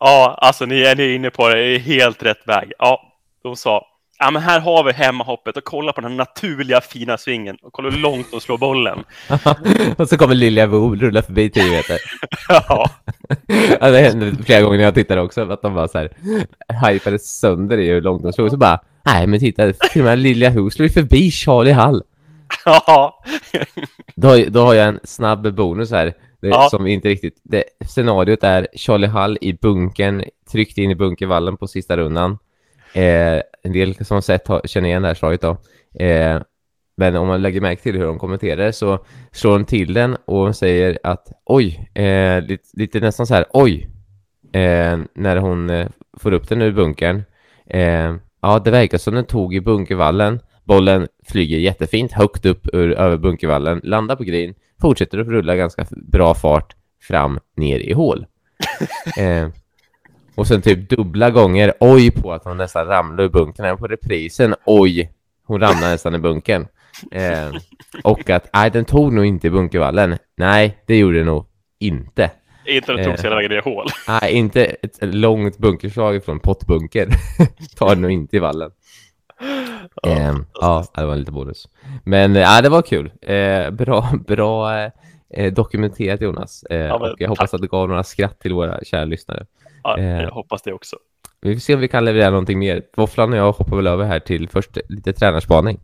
Ja, alltså ni är, ni inne på det, det är helt rätt väg. Ja, de sa, ja men här har vi hemmahoppet och kolla på den här naturliga fina svingen och kolla hur långt de slår bollen. <laughs> och så kommer Lilja Bo rulla förbi 10 meter. <laughs> Ja, Ja, det hände flera gånger när jag tittade också, att de bara så här hypade sönder i hur långt de slog. Så bara, nej men titta, till och med Lilja Ho slår ju förbi Charlie Hall. ja, Då, då har jag en snabb bonus här. Det, Ja. Som inte riktigt... Det, scenariot är Charlie Hall i bunkern, tryckt in i bunkervallen på sista rundan. Eh, en del som sett har, känner igen det här slaget då. Eh, men om man lägger märke till hur de kommenterar så slår de till den och säger att oj, eh, lite, lite nästan så här oj, eh, när hon eh, får upp den ur bunkern. Eh, ja, det verkar som den tog i bunkervallen. Bollen flyger jättefint högt upp ur, över bunkervallen, landar på green, fortsätter att rulla ganska bra fart fram ner i hål. <laughs> eh, och sen typ dubbla gånger oj på att hon nästan ramlar ur bunkern. Även på reprisen oj, hon ramlar nästan i bunkern. <laughs> Eh, och att nej, den tog nog inte i bunkervallen. Nej, det gjorde den nog inte. inte när de tog sig Eh. hela vägen ner i hål. <laughs> Nej, inte ett långt bunkerslag från pottbunker. <laughs> Tar den nog inte i vallen. Ehm, ja, det var lite bonus. Men ja, det var kul. Eh, bra bra eh, dokumenterat Jonas. Eh, Ja, men och jag hoppas att det gav några skratt till våra kära lyssnare. Ja, eh. jag hoppas det också. Vi får se om vi kan leverera någonting mer. Våfflan och jag hoppar väl över här till först lite tränarspaning.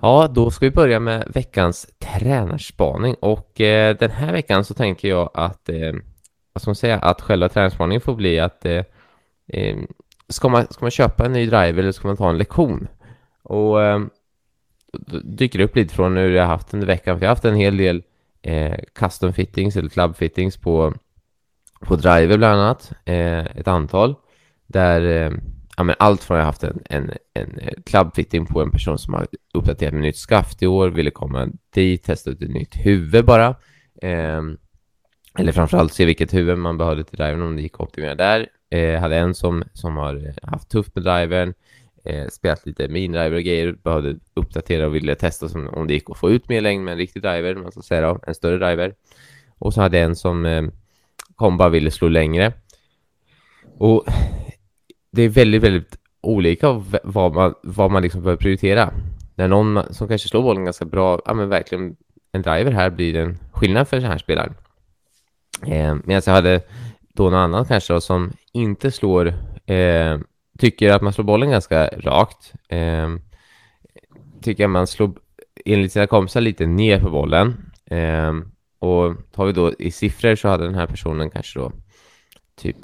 Ja, då ska vi börja med veckans tränarspaning och eh, den här veckan så tänker jag att, eh, vad ska man säga, att själva tränarspaningen får bli att eh, eh, ska, man, ska man köpa en ny driver eller ska man ta en lektion? Och eh, dyker det upp lite från hur jag har haft under veckan, för jag har haft en hel del eh, custom fittings eller club fittings på, på driver bland annat, eh, ett antal, där eh, ja, men allt från jag har haft en, en, en eh, club fitting på en person som har uppdaterat med nytt skaft i år, ville komma dit, testa ut ett nytt huvud bara, eh, eller framförallt se vilket huvud man behövde till drivern om det gick att optimera där. Eh, hade en som, som har eh, haft tufft med drivern, eh, spelat lite minidriver och grejer, behövde uppdatera och ville testa som, om det gick att få ut mer längd med en riktig driver, man ska säga då, en större driver. Och så hade jag en som eh, kom bara ville slå längre. Och det är väldigt, väldigt olika vad man, vad man liksom behöver prioritera. När någon som kanske slår bollen ganska bra, ja men verkligen en driver här blir en skillnad för den här spelaren. Eh, Medan jag hade då någon annan kanske då, som inte slår, eh, tycker att man slår bollen ganska rakt. Eh, tycker man slår enligt sina kompisar lite ner på bollen. Eh, och tar vi då i siffror så hade den här personen kanske då typ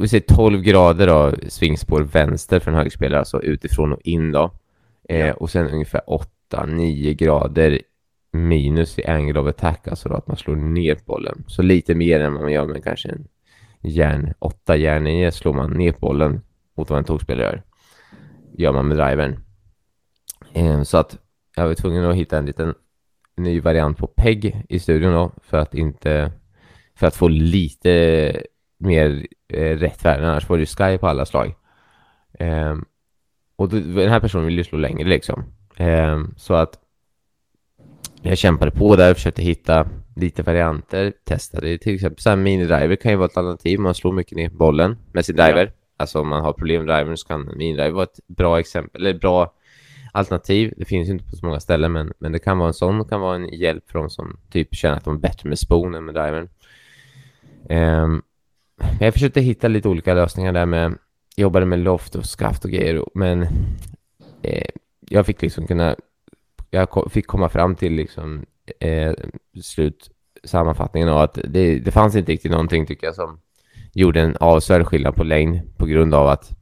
vi säger 12 grader då, svingspår vänster för en högerspelare, alltså utifrån och in då. Eh, och sen ungefär 8-9 grader minus i angle of attack, alltså då att man slår ner bollen. Så lite mer än vad man gör med kanske en järn 8 järn 9 slår man ner bollen mot vad en tokspelare gör. Gör man med drivern. Eh, så att jag var tvungen att hitta en liten ny variant på PEG i studion då för att inte för att få lite mer eh, rätt värden, annars var det ju sky på alla slag. Eh, och den här personen ville ju slå längre liksom. Eh, så att jag kämpade på där, försökte hitta lite varianter, testade till exempel så här minidriver kan ju vara ett alternativ, man slår mycket ner bollen med sin driver. Alltså om man har problem med drivern så kan minidriver vara ett bra exempel, eller bra alternativ. Det finns ju inte på så många ställen, men, men det kan vara en sån, det kan vara en hjälp för de som typ känner att de är bättre med spon än med drivern. Um, jag försökte hitta lite olika lösningar där med, jobbade med loft och skaft och grejer, men eh, jag fick liksom kunna, jag fick komma fram till liksom eh, slut sammanfattningen av att det, det fanns inte riktigt någonting tycker jag som gjorde en avsevärd skillnad på längd på grund av att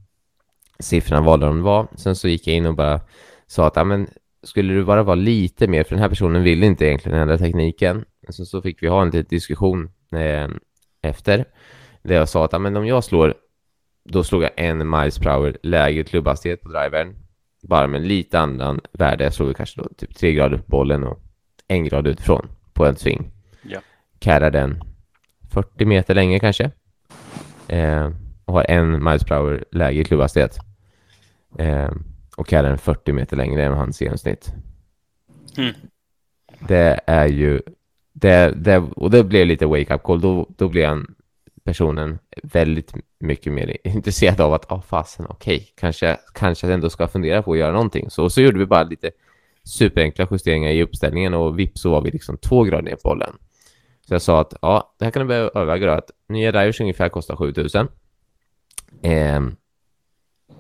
siffrorna var där de var. Sen så gick jag in och bara sa att men, skulle du bara vara lite mer, för den här personen ville inte egentligen ändra tekniken. Sen så fick vi ha en liten diskussion eh, efter, där jag sa att men, om jag slår, då slog jag en miles per hour lägre klubbhastighet på drivern, bara med lite annan värde. Jag slog kanske då typ tre grader på bollen och en grad utifrån på en sving. Ja. Carrar den 40 meter länge kanske. Eh, och har en miles per hour lägre klubbhastighet. Eh, och är den 40 meter längre än hans genomsnitt. Mm. Det är ju, det, det, och det blev lite wake-up call. Då, då blev han, personen väldigt mycket mer <laughs> intresserad av att, ja oh, fasen, okej, okay, kanske, kanske ändå ska fundera på att göra någonting. Så, så gjorde vi bara lite superenkla justeringar i uppställningen och vips så var vi liksom två grader ner på bollen. Så jag sa att, ja, det här kan du börja överväga att nya drivers ungefär kostar 7000. Eh,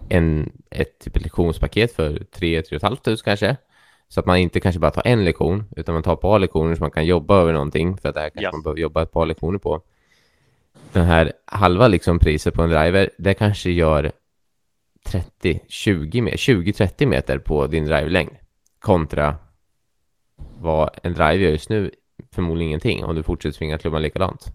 en, ett typ lektionspaket för 3 3 500 kanske. Så att man inte kanske bara tar en lektion, utan man tar ett par lektioner så man kan jobba över någonting, för att det här kanske ja. man behöver jobba ett par lektioner på. Den här halva liksom priset på en driver, det kanske gör 30, 20, 20-30 meter på din drivelängd kontra vad en driver gör just nu, förmodligen ingenting om du fortsätter svinga klubban likadant.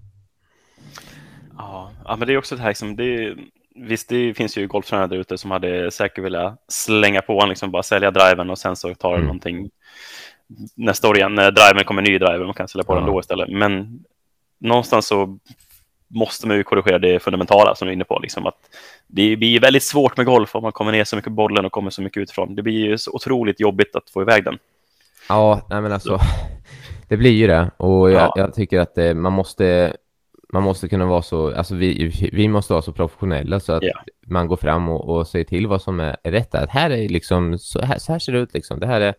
Ja, ja men det är också det här, liksom, det är, visst, det finns ju golftränare där ute som hade säkert velat slänga på liksom bara sälja driven och sen så tar mm. någonting nästa år igen när driven kommer ny driver, man kan sälja på ja. den då istället. Men någonstans så måste man ju korrigera det fundamentala som du är inne på. Liksom att det blir väldigt svårt med golf om man kommer ner så mycket bollen och kommer så mycket utifrån. Det blir ju så otroligt jobbigt att få iväg den. Ja, nej men alltså, det blir ju det. Och jag, ja. jag tycker att det, man måste man måste kunna vara så, alltså vi, vi måste vara så professionella så att yeah. man går fram och, och säger till vad som är rätt. Att här är liksom, så här, så här ser det ut liksom. Det här är,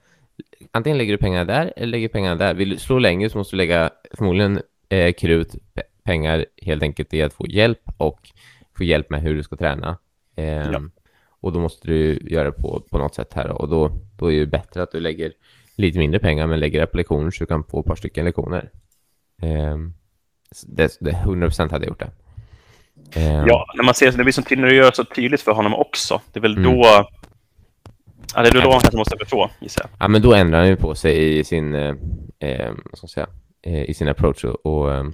antingen lägger du pengarna där eller lägger pengarna där. Vill du slå längre så måste du lägga förmodligen eh, krut, pengar helt enkelt i att få hjälp och få hjälp med hur du ska träna. Eh, ja. Och då måste du göra det på, på något sätt här och då, då är det bättre att du lägger lite mindre pengar men lägger det på lektioner så du kan få ett par stycken lektioner. Eh, det, det 100% hade jag gjort det. Eh. Ja, när man ser det blir så tydligt, när du gör så tydligt för honom också. Det är väl mm. då... Ja, det är då han kanske måste förstå, gissar jag. Ja, men då ändrar han ju på sig i sin, eh, eh vad ska säga, eh, i sin approach och, och eh,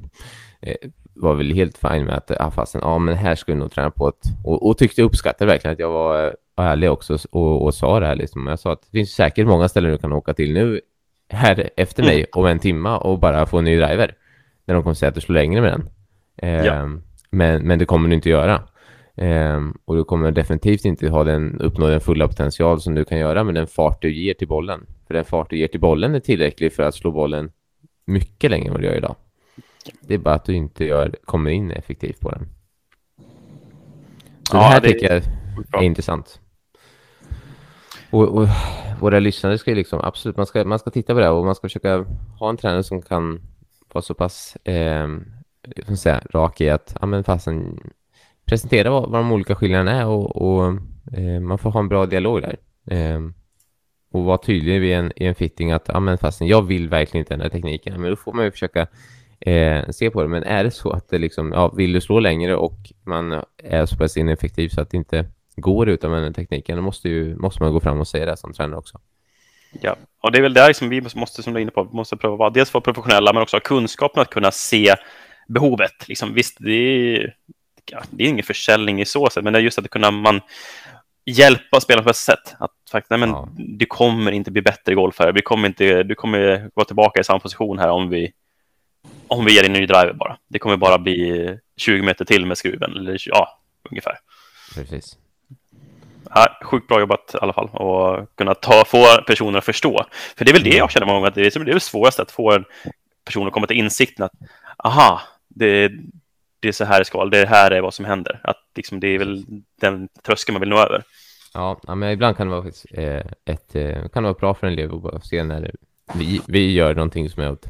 eh, var väl helt fine med att, ah, fasen, ja men här ska vi nog träna på ett, och, och tyckte uppskattade verkligen att jag var ärlig också och, och sa det här liksom. Jag sa att det finns säkert många ställen du kan åka till nu här efter mig om en timma och bara få en ny driver när de kommer säga att du slår längre med den. Eh, ja. men, men det kommer du inte göra. Eh, och du kommer definitivt inte ha den, uppnå den fulla potential som du kan göra med den fart du ger till bollen. För den fart du ger till bollen är tillräcklig för att slå bollen mycket längre än vad du gör idag. Det är bara att du inte gör, kommer in effektivt på den. Så ja, det här det tycker jag är intressant. Och, och, våra lyssnare ska ju liksom, absolut, man ska, man ska titta på det och man ska försöka ha en tränare som kan vara så pass eh, säga, rak i att ja, men fasen, presentera vad, vad de olika skillnaderna är och, och eh, man får ha en bra dialog där. Eh, och vara tydlig i en, i en fitting att ja, men fasen, jag vill verkligen inte ändra tekniken. Men då får man ju försöka eh, se på det. Men är det så att det liksom, ja, vill du slå längre och man är så pass ineffektiv så att det inte går utan den tekniken, då måste, ju, måste man gå fram och säga det som tränare också. Ja, och det är väl där som vi måste, som du är inne på, måste pröva vara dels vara professionella men också ha kunskapen att kunna se behovet. Liksom, visst, det är, ja, det är ingen försäljning i så sätt, men det är just att kunna man hjälpa spelarna på ett sätt. Att faktiskt, nej, men ja. du kommer inte bli bättre golfare. Vi kommer inte, du kommer vara tillbaka i samma position här om vi om vi ger en ny driver bara. Det kommer bara bli 20 meter till med skruven, eller ja, ungefär. Precis. Ja, sjukt bra jobbat i alla fall och kunna ta, få personer att förstå. För det är väl det jag känner många gånger, att det är det är det svåraste att få en person att komma till insikten att aha, det, det är så här det ska det här är vad som händer. Att liksom, det är väl den tröskeln man vill nå över. Ja, men ibland kan det vara eh, ett, eh, kan det vara bra för en elev att se när vi, vi gör någonting som är åt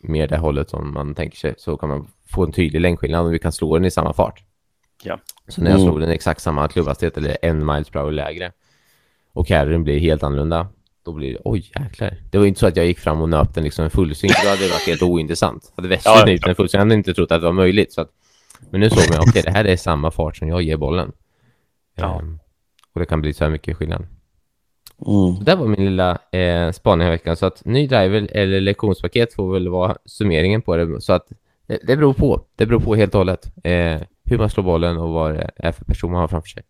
mer det hållet som man tänker sig, så kan man få en tydlig längdskillnad och vi kan slå den i samma fart. Ja. Så när jag Mm. slog den i exakt samma klubbhastighet eller en miles per hour lägre och carryn blir helt annorlunda, då blir det oj jäklar. Det var inte så att jag gick fram och nöp den liksom en fullsving, då hade det varit helt ointressant. Hade Wesley Ja, nypt den fullsving, jag hade inte trott att det var möjligt. Så att, men nu såg man, okej det här är samma fart som jag ger bollen. Ja. Ehm, och det kan bli så här mycket skillnad. Mm. Så det var min lilla eh, spaning här veckan. Så att ny driver eller lektionspaket får väl vara summeringen på det. Så att det, det beror på. Det beror på helt och hållet. Eh, hur man slår bollen och vad det är för person man har framför sig.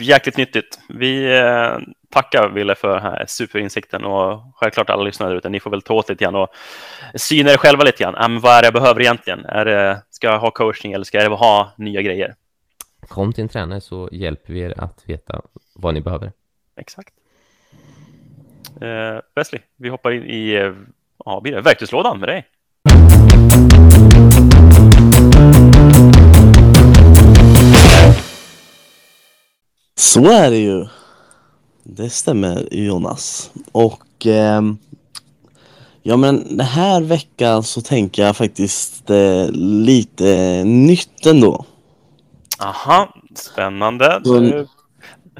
Jäkligt nyttigt. Vi eh, tackar Wille för den här superinsikten och självklart alla lyssnare där ute. Ni får väl ta åt lite grann och syna er själva lite grann. Vad är det jag behöver egentligen? Är det, ska jag ha coaching eller ska jag ha nya grejer? Kom till en tränare så hjälper vi er att veta vad ni behöver. Exakt. Eh, Wesley, vi hoppar in i eh, ja, verktygslådan med dig. Så är det ju. Det stämmer Jonas. Och ehm, ja men den här veckan så tänker jag faktiskt eh, lite nytt ändå. Aha, spännande. Så- Du,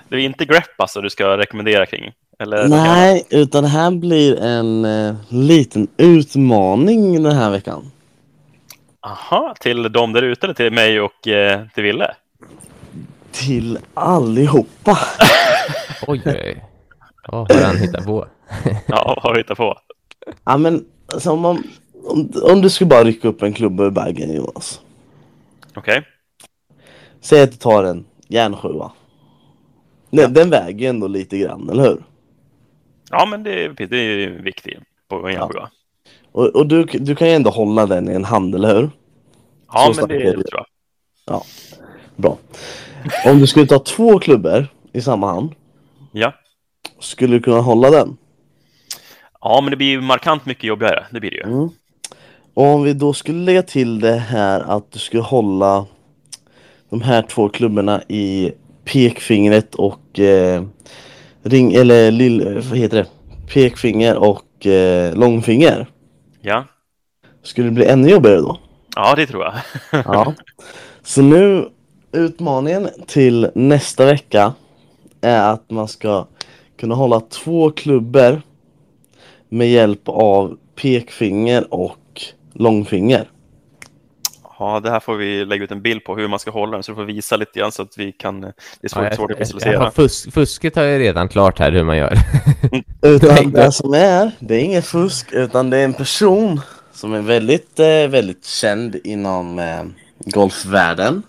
det är inte grepp alltså du ska rekommendera kring? Eller något? Nej, utan det här blir en eh, liten utmaning den här veckan. Aha, till de där ute eller till mig och eh, till Ville? Till allihopa. <laughs> Oj, oj. Vad har han hittat på? <laughs> Ja, vad har du hittat på? Ja men alltså, om, man, om, om du skulle bara rycka upp en klubba ur bagen Jonas. Okej. Säg att du tar en järnsjua. Den, den väger ju ändå lite grann, eller hur? Ja, men det, är- det är viktigt på en Ja. järnsjua. Och, och du, du kan ju ändå hålla den i en hand, eller hur? Ja, Så men det är det. tror jag. Bra. Om du skulle ta två klubbor i samma hand, Ja. skulle du kunna hålla den? ja, men det blir ju markant mycket jobbigare. Det blir det ju. Mm. Och om vi då skulle lägga till det här att du skulle hålla de här två klubborna i pekfingret och eh, ring eller lill, vad heter det? Pekfinger och eh, långfinger. Ja. Skulle det bli ännu jobbigare då? ja, det tror jag. <laughs> Ja. Så nu utmaningen till nästa vecka är att man ska kunna hålla två klubbor med hjälp av pekfinger och långfinger. Ja, det här får vi lägga ut en bild på hur man ska hålla den så du får visa lite grann så att vi kan. Det är svårt, Ja, jag- svårt att visualisera. fusk, fusket har jag redan klart här hur man gör. <laughs> Utan det som är, det är inget fusk utan det är en person som är väldigt, eh, väldigt känd inom eh, golfvärlden.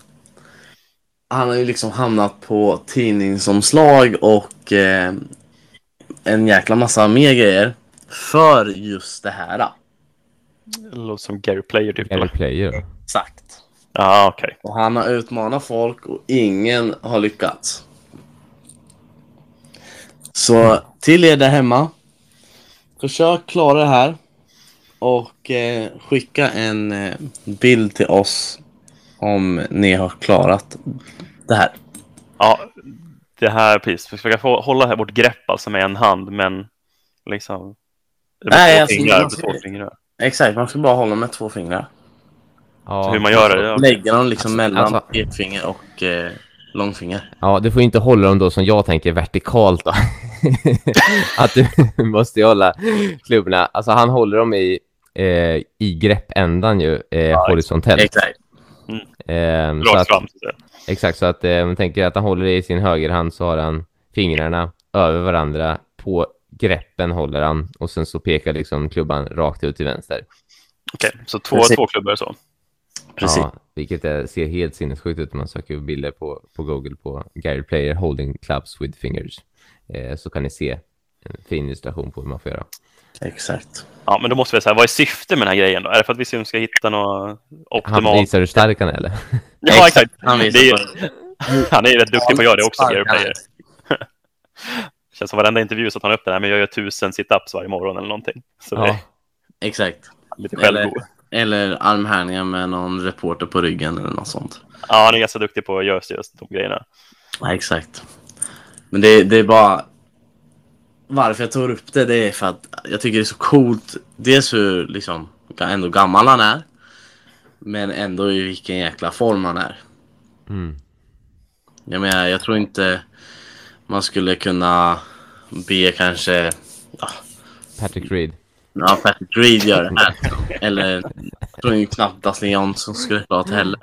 Han har ju liksom hamnat på tidningsomslag och eh, en jäkla massa mer grejer för just det här. Det låter som Gary Player typ. Gary? Player. Exakt. Ja, okej. Och han har utmanat folk och ingen har lyckats. Så till er där hemma. Försök klara det här. Och eh, skicka en eh, bild till oss om ni har klarat det här. Ja, det här precis. Försöka få hålla här vårt grepp alltså med en hand, men liksom. Nej, två alltså, fingrar, man ska- två fingrar. Exakt, man ska bara hålla med två fingrar. Ja. Hur man gör det. Ja. Lägga dem liksom mellan alltså- pekfinger och eh, långfinger. Ja, du får inte hålla dem då som jag tänker vertikalt då. <laughs> att du <laughs> måste ju hålla klubborna. Alltså han håller dem i, eh, i greppändan ju, eh, horisontellt. Exakt. Eh, så att, fram. så exakt, så att eh, man tänker att han håller det i sin högerhand så har han fingrarna över varandra. På greppen håller han och sen så pekar liksom klubban rakt ut till vänster. Okej, så två, Precis. två klubbor så. Precis. Ja, vilket är, ser helt sinnessjukt ut om man söker bilder på, på Google på Gary Player holding clubs with fingers. Eh, så kan ni se en fin illustration på hur man får göra. Exakt. Ja, men då måste vi säga, vad är syftet med den här grejen då? Är det för att vi ska ska hitta något Han optimalt? visar hur stark han är eller? <laughs> Ja, exakt. Han Det visar är, på <laughs> han är ju rätt duktig på att göra det också, Gary Player. <laughs> Känns som varenda intervju så tar han upp det här, men jag gör tusen situps varje morgon eller någonting. Så det Ja. är Exakt. lite Eller, självgod. eller armhävningar med någon reporter på ryggen eller något sånt. Ja, han är ganska duktig på att göra just de grejerna. Ja, exakt. Men det, det är bara... Varför jag tar upp det, det är för att jag tycker det är så coolt. Dels hur liksom, ändå gammal han är. Men ändå i vilken jäkla form han är. Mm. Jag menar, jag tror inte man skulle kunna be kanske ja, Patrick Reed. ja, Patrick Reed göra det här. Eller jag tror ju knappt Dustin Johnson skulle klara det heller.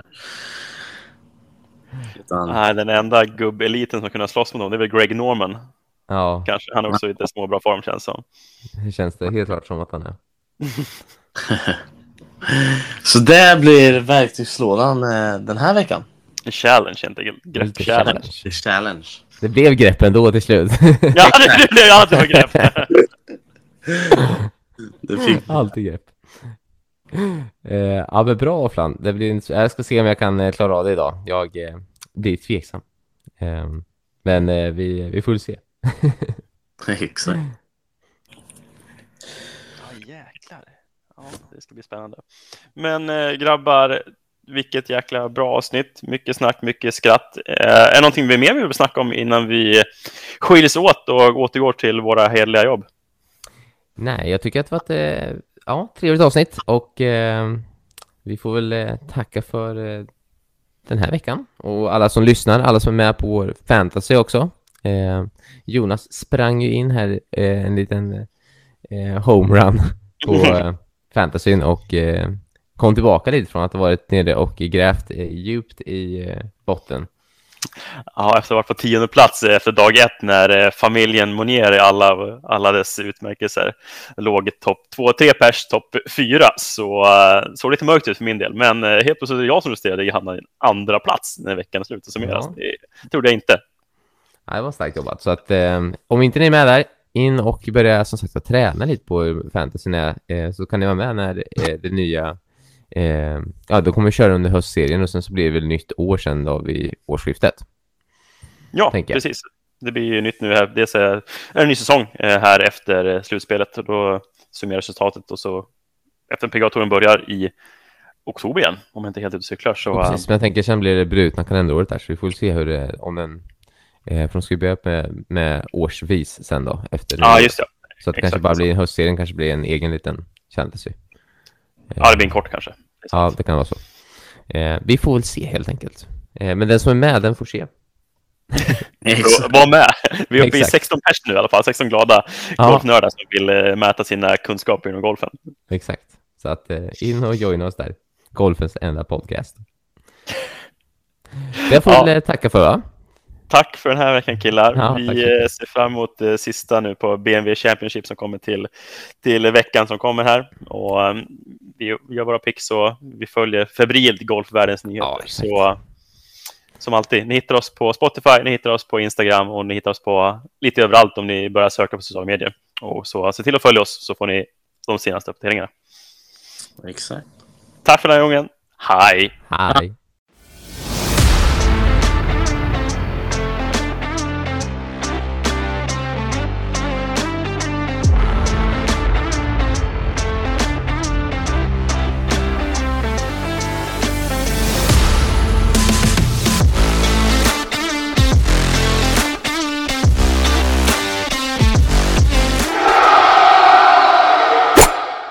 Utan, Nej, den enda gubbeliten som kunde slåss mot honom, det är väl Greg Norman. Ja, Kanske. Han är också i lite småbra form känns som. det känns det helt klart som att han är. <laughs> Så det blir verktygslådan eh, den här veckan. En challenge, inte grepp challenge. challenge. Det blev grepp ändå till slut. <laughs> Ja, det blev jag alltid grepp. <laughs> Det fick... Alltid grepp. Eh, ja men bra Flan. Det blir en... Jag ska se om jag kan eh, klara av det idag. Jag eh, blir tveksam. Eh, men eh, vi, vi får se. <laughs> Exakt. Ja, jäklar. Ja, det ska bli spännande. Men eh, grabbar, vilket jäkla bra avsnitt. Mycket snack, mycket skratt. Eh, är det någonting vi mer vill snacka om innan vi skiljs åt och återgår till våra hederliga jobb? Nej, jag tycker att det var ett eh, ja, trevligt avsnitt och eh, vi får väl eh, tacka för eh, den här veckan och alla som lyssnar, alla som är med på vår fantasy också. Eh, Jonas sprang ju in här eh, en liten eh, homerun på <laughs> fantasyn och kom tillbaka lite från att ha varit nere och grävt djupt i botten. Ja, efter att ha varit på tionde plats efter dag ett när familjen Monier i alla, alla dess utmärkelser låg topp två, tre pers, topp fyra, så såg det lite mörkt ut för min del. Men helt plötsligt är det jag som resterade i hamnade i en andra plats när veckan är slut och summeras. Ja. Det trodde jag inte. Ja, det var starkt jobbat. Så att eh, om inte ni är med där, in och börja som sagt att träna lite på hur fantasyn är, eh, så kan ni vara med när eh, det nya eh, ja, då kommer vi köra under höstserien och sen så blir det väl nytt år sen då vid årsskiftet. Ja, precis. Det blir ju nytt nu här. Dels är en ny säsong eh, här efter eh, slutspelet och då summerar resultatet och så efter PGA-touren börjar i oktober igen, om jag inte helt ute och cyklar. Så, Ja, precis, men jag tänker sen blir det brutna kalenderåret där, så vi får se hur det, om den, eh, för de ska ju börja upp med, med årsvis sen då, efter ja, just det. Så att det kanske bara blir, höstserien kanske blir en egen liten fantasy. Eh, Ja, det blir en kort kanske. Ja, det kan vara så. Eh, vi får väl se helt enkelt. Eh, men den som är med, den får se. <laughs> Var med. Vi är uppe i Exakt. 16 pers nu i alla fall. 16 glada Ja. golfnördar som vill eh, mäta sina kunskaper inom golfen. Exakt. Så att eh, in och joina oss där. Golfens enda podcast. <laughs> Det får Ja. väl eh, tacka för va? Tack för den här veckan killar. Ja, vi eh, ser fram emot det sista nu på BMW Championship som kommer till, till veckan som kommer här. Och, eh, vi gör våra picks och vi följer febrilt golfvärldens nyheter. Ja, så, som alltid, ni hittar oss på Spotify, ni hittar oss på Instagram och ni hittar oss på lite överallt om ni börjar söka på sociala medier. Och så se till att följa oss så får ni de senaste uppdateringarna. Exakt. Tack för den här gången. Hej! Hej!